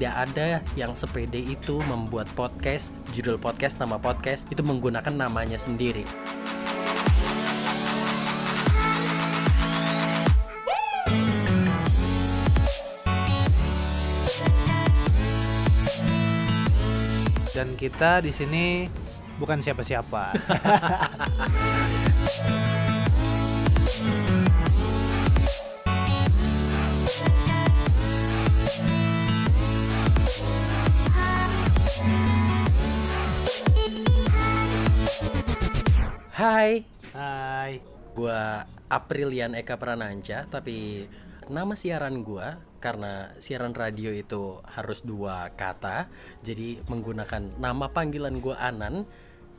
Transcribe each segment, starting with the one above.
tidak ada yang sepede itu membuat podcast, judul podcast, nama podcast itu menggunakan namanya sendiri. Dan kita di sini bukan siapa-siapa. Hai, Hai. gua Aprilian Eka Prananca, tapi nama siaran gua karena siaran radio itu harus dua kata, jadi menggunakan nama panggilan gua Anan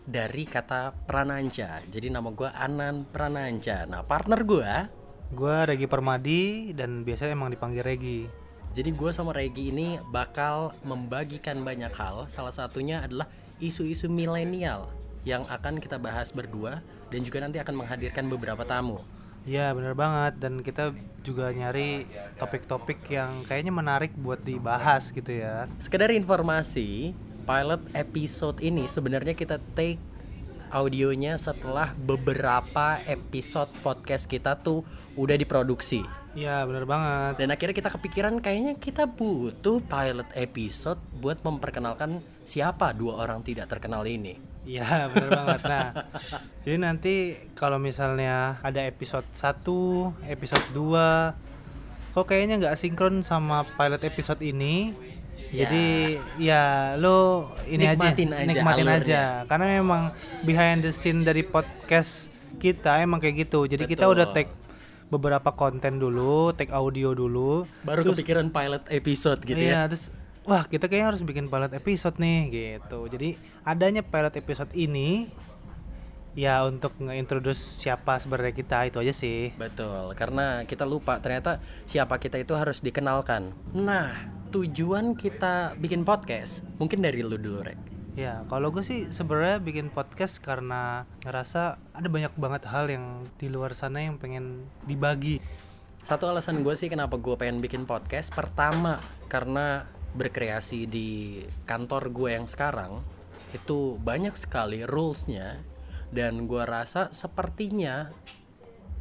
dari kata Prananca. Jadi nama gua Anan Prananca. Nah, partner gua Gua Regi Permadi dan biasanya emang dipanggil Regi. Jadi gue sama Regi ini bakal membagikan banyak hal. Salah satunya adalah isu-isu milenial yang akan kita bahas berdua dan juga nanti akan menghadirkan beberapa tamu. Iya bener banget dan kita juga nyari topik-topik yang kayaknya menarik buat dibahas gitu ya. Sekedar informasi, pilot episode ini sebenarnya kita take audionya setelah beberapa episode podcast kita tuh udah diproduksi. Iya bener banget. Dan akhirnya kita kepikiran kayaknya kita butuh pilot episode buat memperkenalkan siapa dua orang tidak terkenal ini. Iya bener banget. Nah jadi nanti kalau misalnya ada episode 1, episode 2 Kok kayaknya nggak sinkron sama pilot episode ini Ya. Jadi ya lo ini Nikmatin aja, aja nikmatin alurnya. aja karena memang behind the scene dari podcast kita emang kayak gitu. Jadi kita Betul. udah take beberapa konten dulu, take audio dulu. Baru kepikiran pilot episode gitu ya. iya, terus wah kita kayaknya harus bikin pilot episode nih gitu. Jadi adanya pilot episode ini ya untuk nge-introduce siapa sebenarnya kita itu aja sih. Betul, karena kita lupa ternyata siapa kita itu harus dikenalkan. Nah, tujuan kita bikin podcast mungkin dari lu dulu, Rek. Ya, kalau gue sih sebenarnya bikin podcast karena ngerasa ada banyak banget hal yang di luar sana yang pengen dibagi. Satu alasan gue sih kenapa gue pengen bikin podcast Pertama karena berkreasi di kantor gue yang sekarang Itu banyak sekali rulesnya Dan gue rasa sepertinya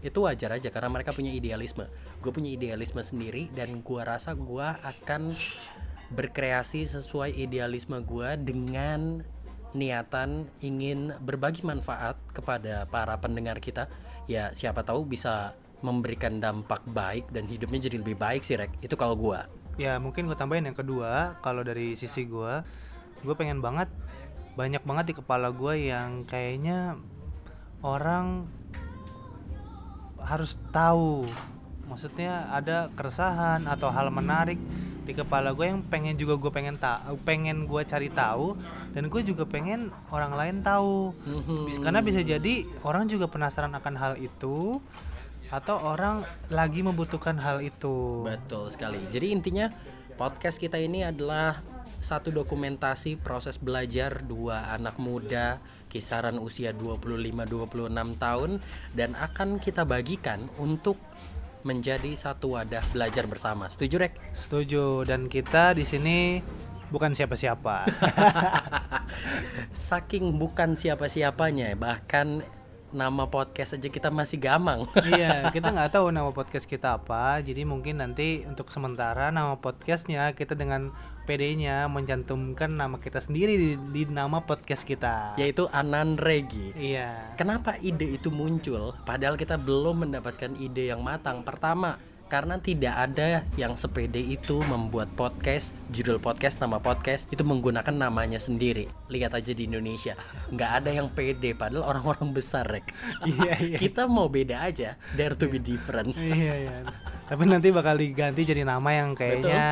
itu wajar aja karena mereka punya idealisme. Gue punya idealisme sendiri dan gue rasa gue akan berkreasi sesuai idealisme gue dengan niatan ingin berbagi manfaat kepada para pendengar kita. Ya siapa tahu bisa memberikan dampak baik dan hidupnya jadi lebih baik sih Rek. Itu kalau gua Ya, mungkin gue tambahin yang kedua, kalau dari sisi gue, gue pengen banget banyak banget di kepala gue yang kayaknya orang harus tahu. Maksudnya ada keresahan atau hal menarik di kepala gue yang pengen juga gue pengen tahu, pengen gue cari tahu dan gue juga pengen orang lain tahu. Karena bisa jadi orang juga penasaran akan hal itu atau orang lagi membutuhkan hal itu. betul sekali jadi intinya podcast kita ini adalah satu dokumentasi proses belajar dua anak muda kisaran usia 25-26 tahun dan akan kita bagikan untuk menjadi satu wadah belajar bersama setuju Rek? Setuju dan kita di sini bukan siapa-siapa. Saking bukan siapa-siapanya, bahkan nama podcast aja kita masih gamang. iya, kita nggak tahu nama podcast kita apa. Jadi mungkin nanti untuk sementara nama podcastnya kita dengan PD-nya mencantumkan nama kita sendiri di, di nama podcast kita. Yaitu Anan Regi. Iya. Kenapa ide itu muncul? Padahal kita belum mendapatkan ide yang matang. Pertama, karena tidak ada yang sepede itu membuat podcast, judul podcast, nama podcast itu menggunakan namanya sendiri. Lihat aja di Indonesia, nggak ada yang pede. Padahal orang-orang besar, rek. Iya, iya. Kita mau beda aja, dare to be different. iya, iya. Tapi nanti bakal diganti jadi nama yang kayaknya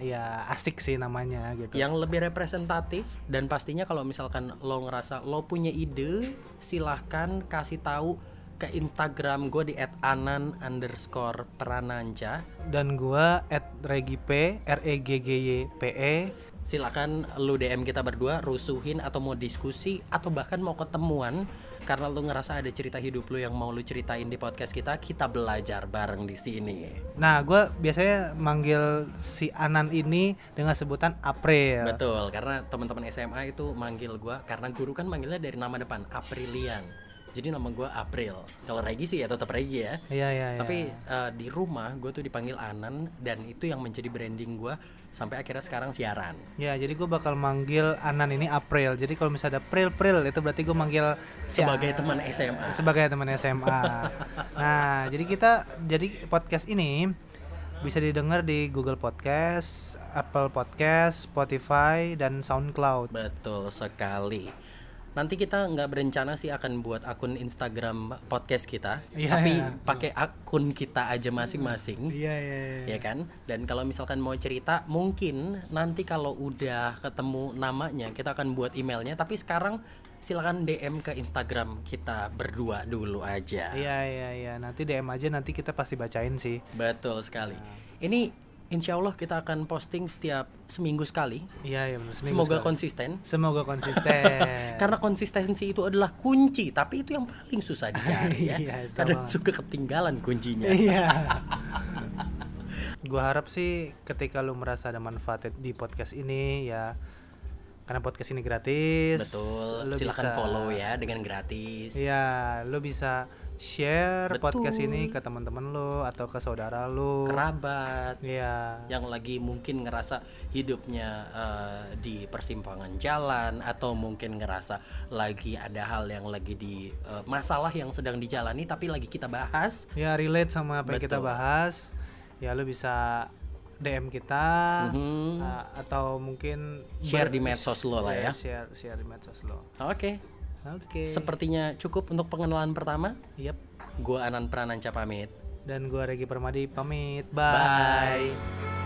ya asik sih namanya gitu. yang lebih representatif dan pastinya kalau misalkan lo ngerasa lo punya ide silahkan kasih tahu ke Instagram gue di @anan underscore prananca Dan gua at regipe r e g g y p e silakan lu DM kita berdua rusuhin atau mau diskusi atau bahkan mau ketemuan karena lu ngerasa ada cerita hidup lu yang mau lu ceritain di podcast kita, kita belajar bareng di sini. Nah, gue biasanya manggil si Anan ini dengan sebutan April. Betul, karena teman-teman SMA itu manggil gua karena guru kan manggilnya dari nama depan Aprilian. Jadi nama gua April. Kalau Regi sih ya tetap Regi ya. Iya, iya, iya. Tapi eh, di rumah gue tuh dipanggil Anan dan itu yang menjadi branding gua sampai akhirnya sekarang siaran. Ya, jadi gue bakal manggil Anan ini April. Jadi kalau misalnya ada Pril Pril itu berarti gue manggil si Sebagai teman SMA. sebagai teman SMA. nah, jadi kita jadi podcast ini bisa didengar di Google Podcast, Apple Podcast, Spotify dan SoundCloud. Betul sekali. Nanti kita nggak berencana sih akan buat akun Instagram podcast kita, Iya, tapi iya. pakai akun kita aja masing-masing. Iya, iya, ya kan dan kalau misalkan mau cerita mungkin nanti kalau udah ketemu namanya kita akan buat emailnya tapi sekarang silakan DM ke Instagram kita berdua dulu aja Iya, iya, iya. Nanti DM aja nanti kita pasti bacain sih. betul sekali ini insya Allah kita akan posting setiap seminggu sekali Iya, iya benar. Seminggu semoga sekali. konsisten Semoga konsisten. karena konsistensi itu adalah kunci tapi itu yang paling susah dicari ya Iya, kadang suka ketinggalan kuncinya Iya. Gua harap sih ketika lu merasa ada manfaat di podcast ini ya karena podcast ini gratis. betul lu silakan bisa- follow ya dengan gratis Iya, lu bisa share Betul. podcast ini ke teman-teman lu atau ke saudara lu. kerabat Iya. yang lagi mungkin ngerasa hidupnya eh, di persimpangan jalan atau mungkin ngerasa lagi ada hal yang lagi di eh, masalah yang sedang dijalani tapi lagi kita bahas Ya relate sama apa yang kita bahas. Ya lu bisa DM kita Mhm. uh, atau mungkin Share di medsos lo lah ya. Share share di medsos lo. oke Oke. sepertinya cukup untuk pengenalan pertama Yep. gua Anan Prananca pamit Dan gua Regi Permadi pamit. Bye. Bye.